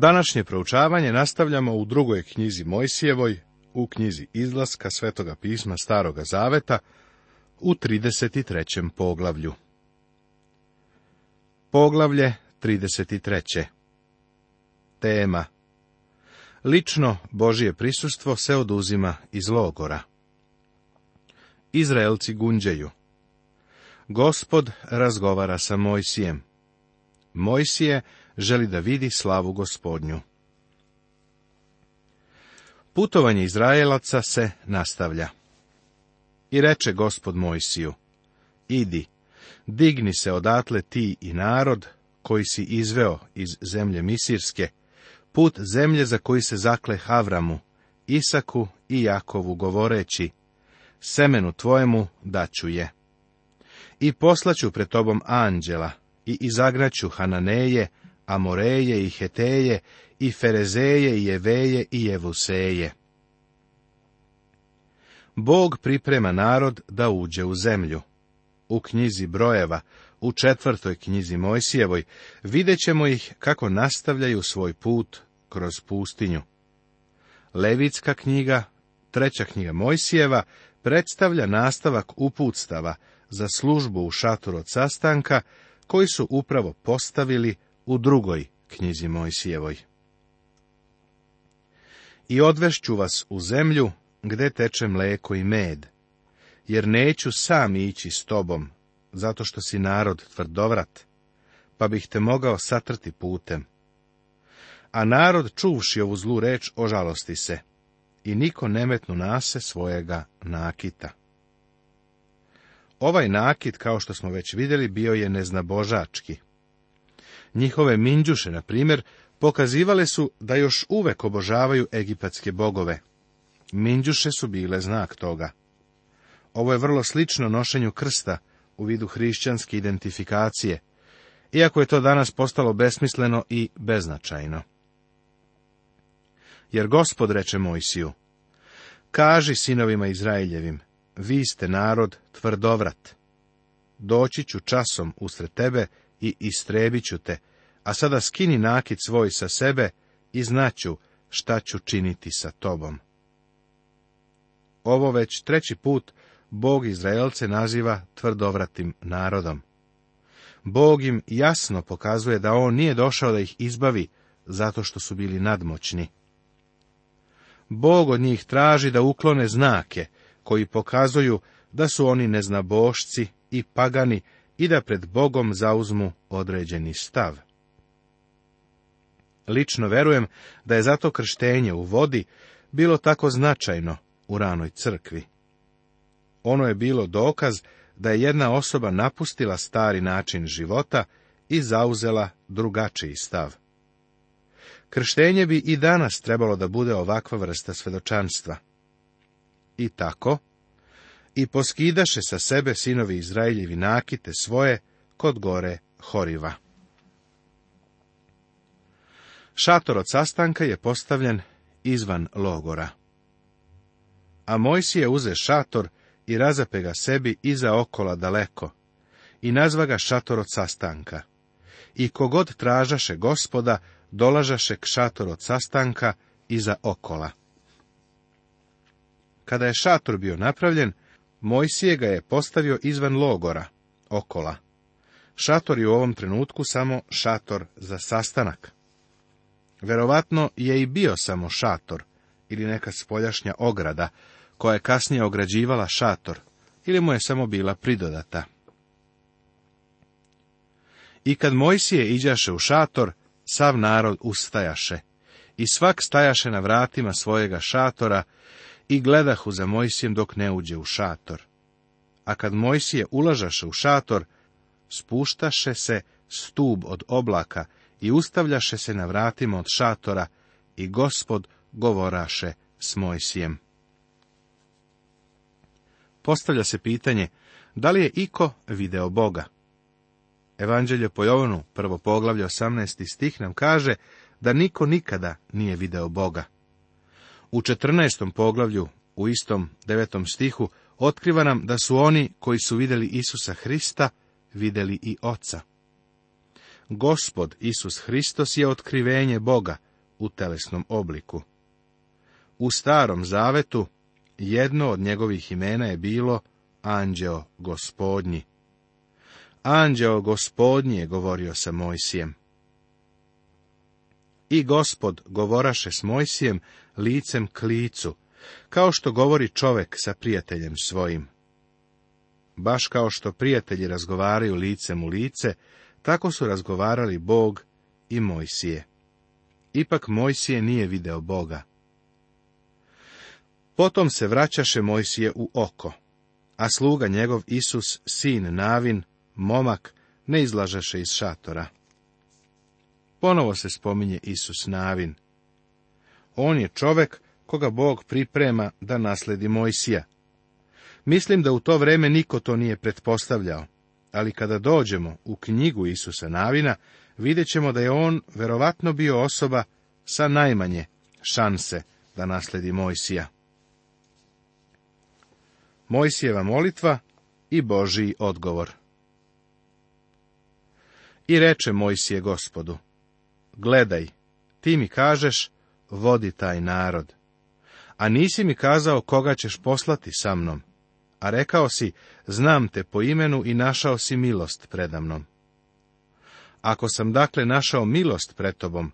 Današnje proučavanje nastavljamo u drugoj knjizi Mojsijevoj, u knjizi Izlaska Svetoga pisma Staroga Zaveta, u 33. poglavlju. Poglavlje 33. Tema Lično Božije prisustvo se oduzima iz logora. Izraelci gunđeju. Gospod razgovara sa Mojsijem. Mojsije želi da vidi slavu gospodnju. Putovanje Izraelaca se nastavlja. I reče gospod Mojsiju, idi, digni se odatle ti i narod, koji si izveo iz zemlje Misirske, put zemlje za koji se zakle Havramu, Isaku i Jakovu govoreći, semenu tvojemu daću je. I poslaću pred tobom anđela, i izagraću Hananeje, Amoreje i Heteje, i Ferezeje i Jeveje i Jevuseje. Bog priprema narod da uđe u zemlju. U knjizi brojeva, u četvrtoj knjizi Mojsijevoj, vidjet ćemo ih kako nastavljaju svoj put kroz pustinju. Levitska knjiga, treća knjiga Mojsijeva, predstavlja nastavak uputstava za službu u šatoru od sastanka, koji su upravo postavili u drugoj knjizi sjevoj. I odvešću vas u zemlju, gde teče mleko i med, jer neću sam ići s tobom, zato što si narod tvrdovrat, pa bih te mogao satrti putem. A narod, čuvši ovu zlu reč, ožalosti se, i niko nemetnu nase svojega nakita. Ovaj nakit, kao što smo već vidjeli, bio je neznabožački. Njihove minđuše, na primjer, pokazivale su da još uvek obožavaju egipatske bogove. Minđuše su bile znak toga. Ovo je vrlo slično nošenju krsta u vidu hrišćanske identifikacije, iako je to danas postalo besmisleno i beznačajno. Jer gospod reče Mojsiju, kaži sinovima Izraeljevim, vi ste narod tvrdovrat. Doći ću časom usred tebe i istrebit ću te, a sada skini nakit svoj sa sebe i znaću šta ću činiti sa tobom. Ovo već treći put Bog Izraelce naziva tvrdovratim narodom. Bog im jasno pokazuje da on nije došao da ih izbavi zato što su bili nadmoćni. Bog od njih traži da uklone znake koji pokazuju da su oni neznabošci i pagani i da pred Bogom zauzmu određeni stav. Lično verujem da je zato krštenje u vodi bilo tako značajno u ranoj crkvi. Ono je bilo dokaz da je jedna osoba napustila stari način života i zauzela drugačiji stav. Krštenje bi i danas trebalo da bude ovakva vrsta svedočanstva. I tako, i poskidaše sa sebe sinovi Izraeljevi nakite svoje kod gore Horiva. Šator od sastanka je postavljen izvan logora. A Mojsije uze šator i razape ga sebi iza okola daleko i nazva ga šator od sastanka. I kogod tražaše gospoda, dolažaše k šator od sastanka iza okola. Kada je šator bio napravljen, Mojsije ga je postavio izvan logora, okola. Šator je u ovom trenutku samo šator za sastanak. Verovatno je i bio samo šator ili neka spoljašnja ograda koja je kasnije ograđivala šator ili mu je samo bila pridodata. I kad Mojsije iđaše u šator, sav narod ustajaše i svak stajaše na vratima svojega šatora i gledahu za Mojsijem dok ne uđe u šator. A kad Mojsije ulažaše u šator, spuštaše se stub od oblaka i ustavljaše se na vratima od šatora i gospod govoraše s Mojsijem. Postavlja se pitanje, da li je iko video Boga? Evanđelje po Jovanu, prvo poglavlje 18. stih nam kaže da niko nikada nije video Boga u 14. poglavlju, u istom 9. stihu, otkriva nam da su oni koji su vidjeli Isusa Hrista, vidjeli i Oca. Gospod Isus Hristos je otkrivenje Boga u telesnom obliku. U starom zavetu jedno od njegovih imena je bilo Anđeo gospodnji. Anđeo gospodnji je govorio sa Mojsijem. I gospod govoraše s Mojsijem licem k licu, kao što govori čovek sa prijateljem svojim. Baš kao što prijatelji razgovaraju licem u lice, tako su razgovarali Bog i Mojsije. Ipak Mojsije nije video Boga. Potom se vraćaše Mojsije u oko, a sluga njegov Isus, sin Navin, momak, ne izlažeše iz šatora. Ponovo se spominje Isus Navin. On je čovek koga Bog priprema da nasledi Mojsija. Mislim da u to vreme niko to nije pretpostavljao, ali kada dođemo u knjigu Isusa Navina, vidjet ćemo da je on verovatno bio osoba sa najmanje šanse da nasledi Mojsija. Mojsijeva molitva i Božiji odgovor. I reče Mojsije gospodu, gledaj, ti mi kažeš, vodi taj narod. A nisi mi kazao koga ćeš poslati sa mnom, a rekao si, znam te po imenu i našao si milost predamnom. Ako sam dakle našao milost pred tobom,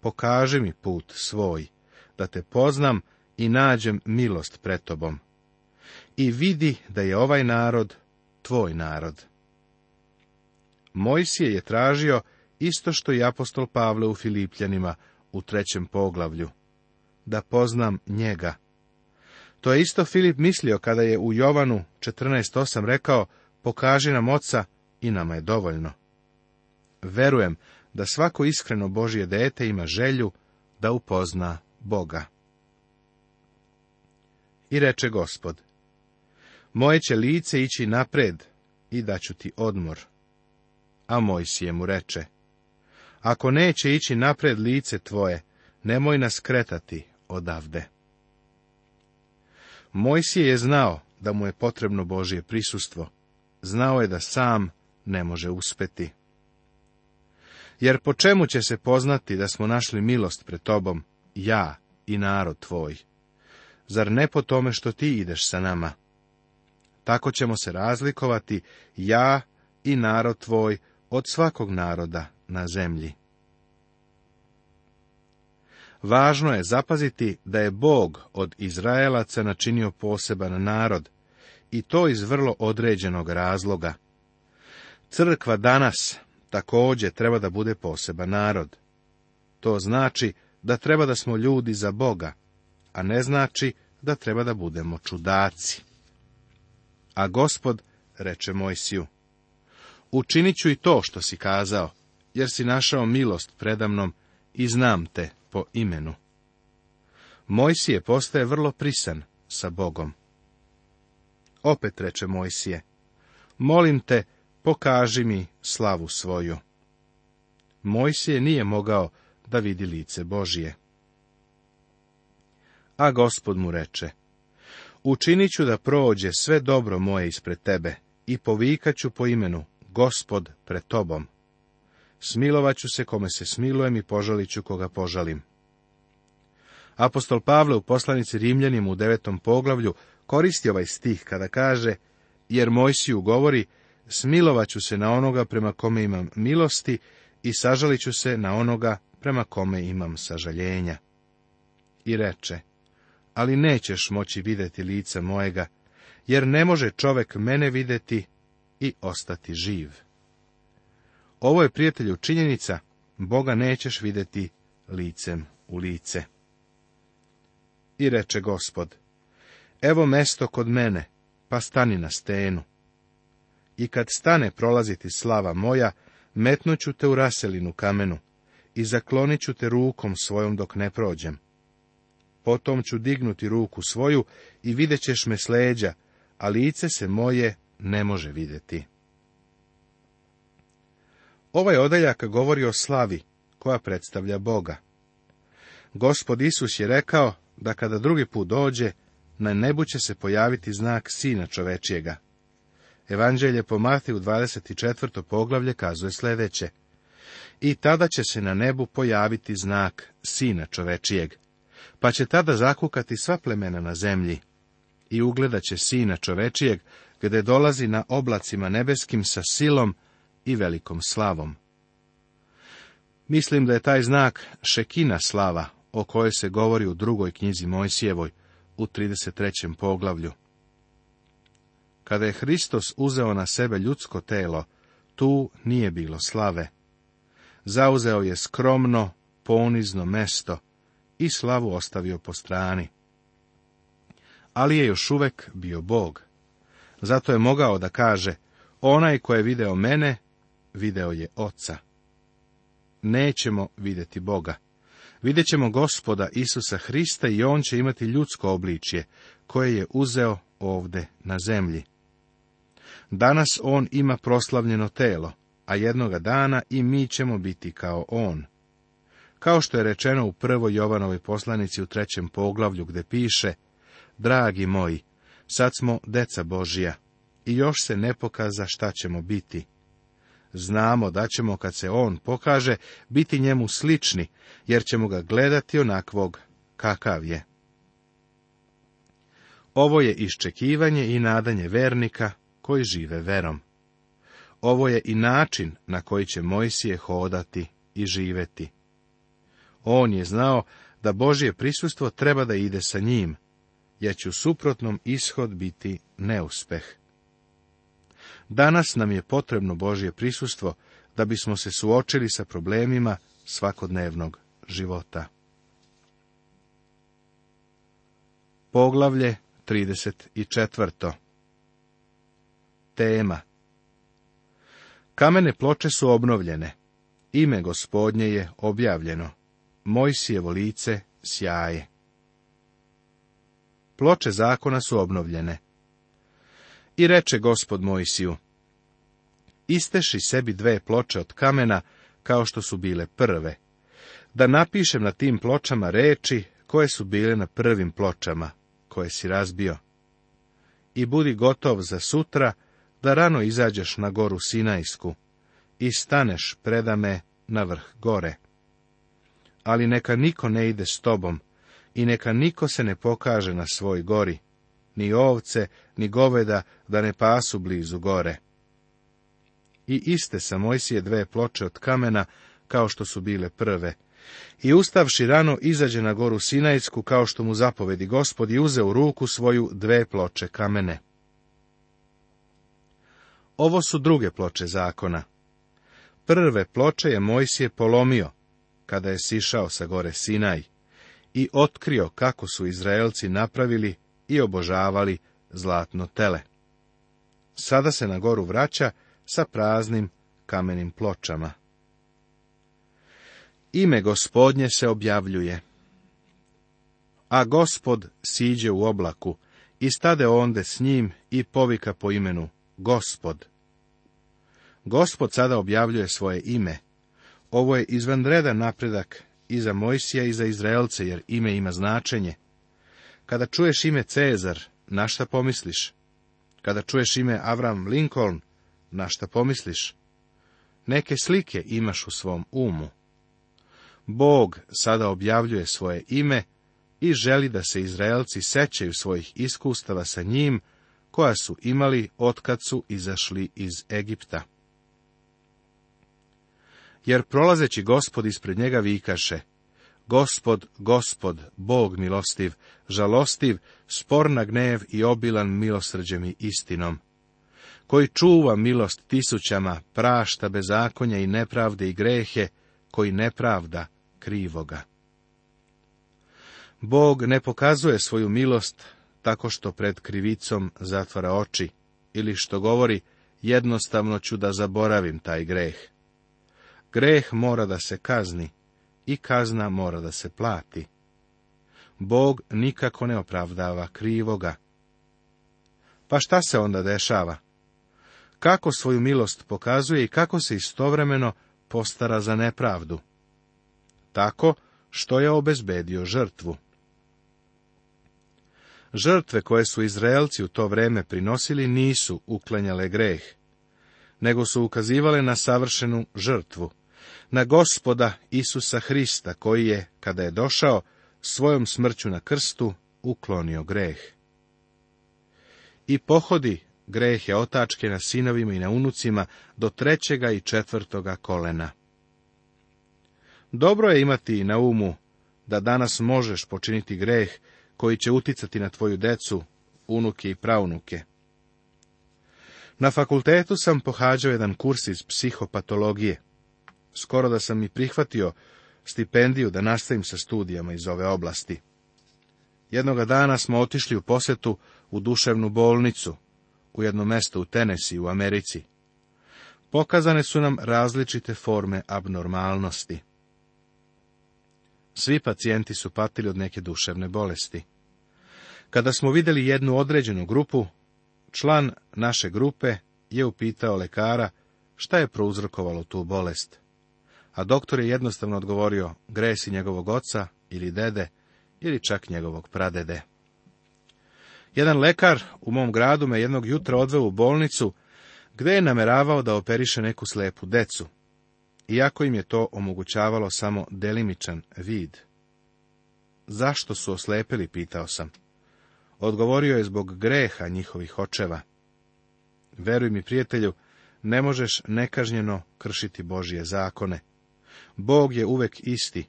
pokaži mi put svoj, da te poznam i nađem milost pred tobom. I vidi da je ovaj narod tvoj narod. Mojsije je tražio isto što i apostol Pavle u Filipljanima u trećem poglavlju. Da poznam njega. To je isto Filip mislio kada je u Jovanu 14.8 rekao, pokaži nam oca i nama je dovoljno. Verujem da svako iskreno Božje dete ima želju da upozna Boga. I reče gospod, moje će lice ići napred i daću ti odmor. A Mojsije mu reče, ako neće ići napred lice tvoje, nemoj nas kretati odavde. Mojsije je znao da mu je potrebno Božje prisustvo. Znao je da sam ne može uspeti. Jer po čemu će se poznati da smo našli milost pred tobom, ja i narod tvoj? Zar ne po tome što ti ideš sa nama? Tako ćemo se razlikovati, ja i narod tvoj, od svakog naroda na zemlji. Važno je zapaziti da je Bog od Izraelaca načinio poseban narod, i to iz vrlo određenog razloga. Crkva danas također treba da bude poseban narod. To znači da treba da smo ljudi za Boga, a ne znači da treba da budemo čudaci. A gospod reče Mojsiju, učinit ću i to što si kazao, jer si našao milost predamnom i znam te po imenu. Mojsije postaje vrlo prisan sa Bogom. Opet reče Mojsije, molim te, pokaži mi slavu svoju. Mojsije nije mogao da vidi lice Božije. A gospod mu reče, učinit ću da prođe sve dobro moje ispred tebe i povikaću po imenu gospod pred tobom. Smilovat ću se kome se smilujem i požalit ću koga požalim. Apostol Pavle u poslanici Rimljanim u devetom poglavlju koristi ovaj stih kada kaže, jer Mojsiju govori, smilovat ću se na onoga prema kome imam milosti i sažalit ću se na onoga prema kome imam sažaljenja. I reče, ali nećeš moći vidjeti lice mojega, jer ne može čovek mene vidjeti i ostati živ. Ovo je, prijatelju, činjenica, Boga nećeš vidjeti licem u lice. I reče gospod, evo mesto kod mene, pa stani na stenu. I kad stane prolaziti slava moja, metnuću te u raselinu kamenu i zaklonit ću te rukom svojom dok ne prođem. Potom ću dignuti ruku svoju i vidjet ćeš me sleđa, a lice se moje ne može vidjeti. Ovaj odeljak govori o slavi koja predstavlja Boga. Gospod Isus je rekao da kada drugi put dođe, na nebu će se pojaviti znak Sina čovečijega. Evanđelje po Matiju 24. poglavlje kazuje sljedeće. I tada će se na nebu pojaviti znak Sina čovečijeg, pa će tada zakukati sva plemena na zemlji. I ugledat će Sina čovečijeg, gde dolazi na oblacima nebeskim sa silom i velikom slavom. Mislim da je taj znak šekina slava, o kojoj se govori u drugoj knjizi Mojsijevoj, u 33. poglavlju. Kada je Hristos uzeo na sebe ljudsko telo, tu nije bilo slave. Zauzeo je skromno, ponizno mesto i slavu ostavio po strani. Ali je još uvek bio Bog. Zato je mogao da kaže, onaj ko je video mene, video je oca. Nećemo vidjeti Boga. Vidjet ćemo gospoda Isusa Hrista i on će imati ljudsko obličje, koje je uzeo ovde na zemlji. Danas on ima proslavljeno telo, a jednoga dana i mi ćemo biti kao on. Kao što je rečeno u prvoj Jovanovoj poslanici u trećem poglavlju gde piše, Dragi moji, sad smo deca Božija i još se ne pokaza šta ćemo biti. Znamo da ćemo, kad se on pokaže, biti njemu slični, jer ćemo ga gledati onakvog kakav je. Ovo je iščekivanje i nadanje vernika koji žive verom. Ovo je i način na koji će Mojsije hodati i živeti. On je znao da Božje prisustvo treba da ide sa njim, jer će u suprotnom ishod biti neuspeh. Danas nam je potrebno Božje prisustvo da bismo se suočili sa problemima svakodnevnog života. Poglavlje 34. Tema Kamene ploče su obnovljene. Ime gospodnje je objavljeno. Mojsijevo lice sjaje. Ploče zakona su obnovljene. I reče gospod Mojsiju, isteši sebi dve ploče od kamena, kao što su bile prve, da napišem na tim pločama reči koje su bile na prvim pločama, koje si razbio. I budi gotov za sutra, da rano izađeš na goru Sinajsku i staneš predame na vrh gore. Ali neka niko ne ide s tobom i neka niko se ne pokaže na svoj gori, ni ovce, ni goveda, da ne pasu blizu gore. I iste sa Mojsije dve ploče od kamena, kao što su bile prve. I ustavši rano izađe na goru Sinajsku, kao što mu zapovedi gospod, i uze u ruku svoju dve ploče kamene. Ovo su druge ploče zakona. Prve ploče je Mojsije polomio, kada je sišao sa gore Sinaj, i otkrio kako su Izraelci napravili i obožavali zlatno tele. Sada se na goru vraća sa praznim kamenim pločama. Ime gospodnje se objavljuje. A gospod siđe u oblaku i stade onde s njim i povika po imenu gospod. Gospod sada objavljuje svoje ime. Ovo je izvanredan napredak i za Mojsija i za Izraelce, jer ime ima značenje. Kada čuješ ime Cezar, na šta pomisliš? Kada čuješ ime Avram Lincoln, na šta pomisliš? Neke slike imaš u svom umu. Bog sada objavljuje svoje ime i želi da se Izraelci sećaju svojih iskustava sa njim, koja su imali otkad su izašli iz Egipta. Jer prolazeći gospod ispred njega vikaše, Gospod, gospod, Bog milostiv, žalostiv, spor na gnev i obilan milosrđem i istinom, koji čuva milost tisućama, prašta bezakonja i nepravde i grehe, koji nepravda krivoga. Bog ne pokazuje svoju milost tako što pred krivicom zatvara oči, ili što govori, jednostavno ću da zaboravim taj greh. Greh mora da se kazni, i kazna mora da se plati. Bog nikako ne opravdava krivoga. Pa šta se onda dešava? Kako svoju milost pokazuje i kako se istovremeno postara za nepravdu? Tako što je obezbedio žrtvu. Žrtve koje su Izraelci u to vreme prinosili nisu uklanjale greh, nego su ukazivale na savršenu žrtvu, na gospoda Isusa Hrista, koji je, kada je došao, svojom smrću na krstu uklonio greh. I pohodi greh je otačke na sinovima i na unucima do trećega i četvrtoga kolena. Dobro je imati na umu da danas možeš počiniti greh koji će uticati na tvoju decu, unuke i praunuke. Na fakultetu sam pohađao jedan kurs iz psihopatologije skoro da sam i prihvatio stipendiju da nastavim sa studijama iz ove oblasti. Jednoga dana smo otišli u posetu u duševnu bolnicu, u jedno mesto u Tenesi u Americi. Pokazane su nam različite forme abnormalnosti. Svi pacijenti su patili od neke duševne bolesti. Kada smo vidjeli jednu određenu grupu, član naše grupe je upitao lekara šta je prouzrokovalo tu bolest a doktor je jednostavno odgovorio gresi njegovog oca ili dede ili čak njegovog pradede. Jedan lekar u mom gradu me jednog jutra odveo u bolnicu gdje je nameravao da operiše neku slepu decu, iako im je to omogućavalo samo delimičan vid. Zašto su oslepili, pitao sam. Odgovorio je zbog greha njihovih očeva. Veruj mi, prijatelju, ne možeš nekažnjeno kršiti Božije zakone. Bog je uvek isti.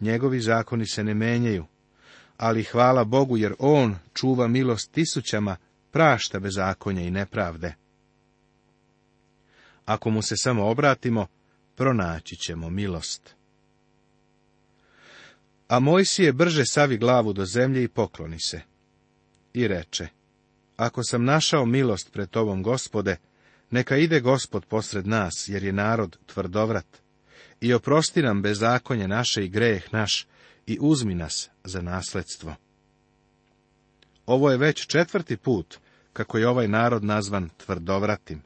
Njegovi zakoni se ne menjaju. Ali hvala Bogu jer On čuva milost tisućama, prašta bezakonje i nepravde. Ako mu se samo obratimo, pronaći ćemo milost. A Mojsije brže savi glavu do zemlje i pokloni se. I reče, ako sam našao milost pred tobom, gospode, neka ide gospod posred nas, jer je narod tvrdovrat i oprosti nam bezakonje naše i greh naš i uzmi nas za nasledstvo. Ovo je već četvrti put kako je ovaj narod nazvan tvrdovratim.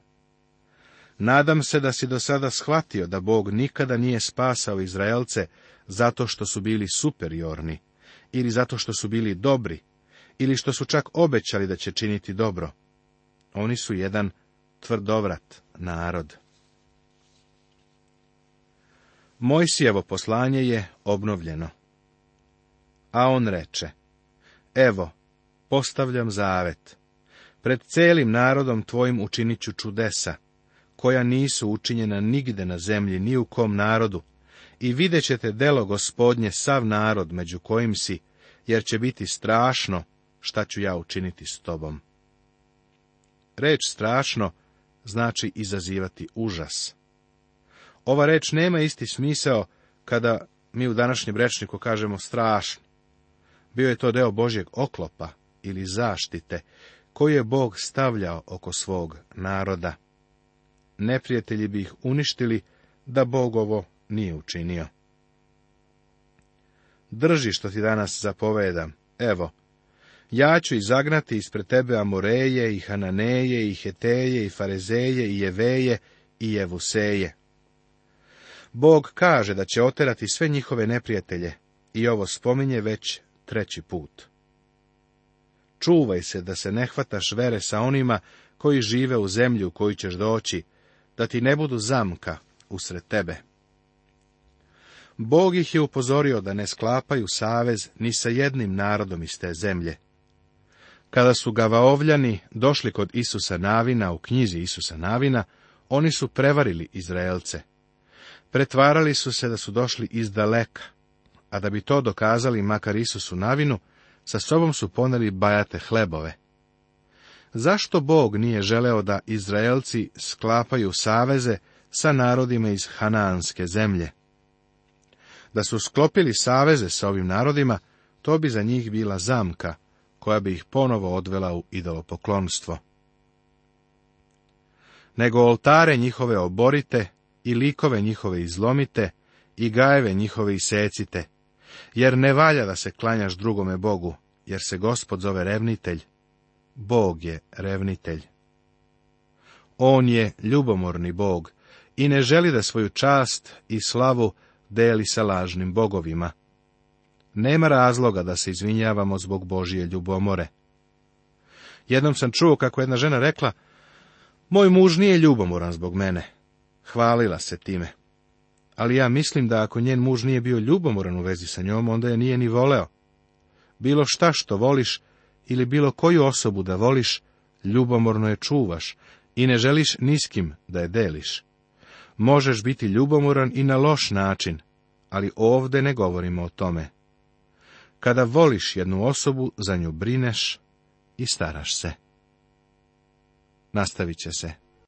Nadam se da si do sada shvatio da Bog nikada nije spasao Izraelce zato što su bili superiorni, ili zato što su bili dobri, ili što su čak obećali da će činiti dobro. Oni su jedan tvrdovrat narod. Mojsijevo poslanje je obnovljeno. A on reče, evo, postavljam zavet. Pred celim narodom tvojim učinit ću čudesa, koja nisu učinjena nigde na zemlji ni u kom narodu, i vidjet ćete delo gospodnje sav narod među kojim si, jer će biti strašno šta ću ja učiniti s tobom. Reč strašno znači izazivati užas. Ova reč nema isti smisao kada mi u današnjem rečniku kažemo strašno. Bio je to deo Božjeg oklopa ili zaštite koju je Bog stavljao oko svog naroda. Neprijatelji bi ih uništili da Bog ovo nije učinio. Drži što ti danas zapovedam, evo, ja ću izagnati ispred tebe Amoreje i Hananeje i Heteje i Farezeje i Jeveje i Jevuseje. Bog kaže da će oterati sve njihove neprijatelje i ovo spominje već treći put. Čuvaj se da se ne hvataš vere sa onima koji žive u zemlju u koju ćeš doći, da ti ne budu zamka usred tebe. Bog ih je upozorio da ne sklapaju savez ni sa jednim narodom iz te zemlje. Kada su Gavaovljani došli kod Isusa Navina u knjizi Isusa Navina, oni su prevarili Izraelce. Pretvarali su se da su došli iz daleka, a da bi to dokazali makar Isusu navinu, sa sobom su poneli bajate hlebove. Zašto Bog nije želeo da Izraelci sklapaju saveze sa narodima iz Hanaanske zemlje? Da su sklopili saveze sa ovim narodima, to bi za njih bila zamka, koja bi ih ponovo odvela u idolopoklonstvo. Nego oltare njihove oborite i likove njihove izlomite, i gajeve njihove isecite, jer ne valja da se klanjaš drugome Bogu, jer se gospod zove revnitelj. Bog je revnitelj. On je ljubomorni Bog i ne želi da svoju čast i slavu deli sa lažnim bogovima. Nema razloga da se izvinjavamo zbog Božije ljubomore. Jednom sam čuo kako jedna žena rekla, moj muž nije ljubomoran zbog mene, Hvalila se time. Ali ja mislim da ako njen muž nije bio ljubomoran u vezi sa njom, onda je nije ni voleo. Bilo šta što voliš ili bilo koju osobu da voliš, ljubomorno je čuvaš i ne želiš niskim da je deliš. Možeš biti ljubomoran i na loš način, ali ovde ne govorimo o tome. Kada voliš jednu osobu, za nju brineš i staraš se. Nastavit će se.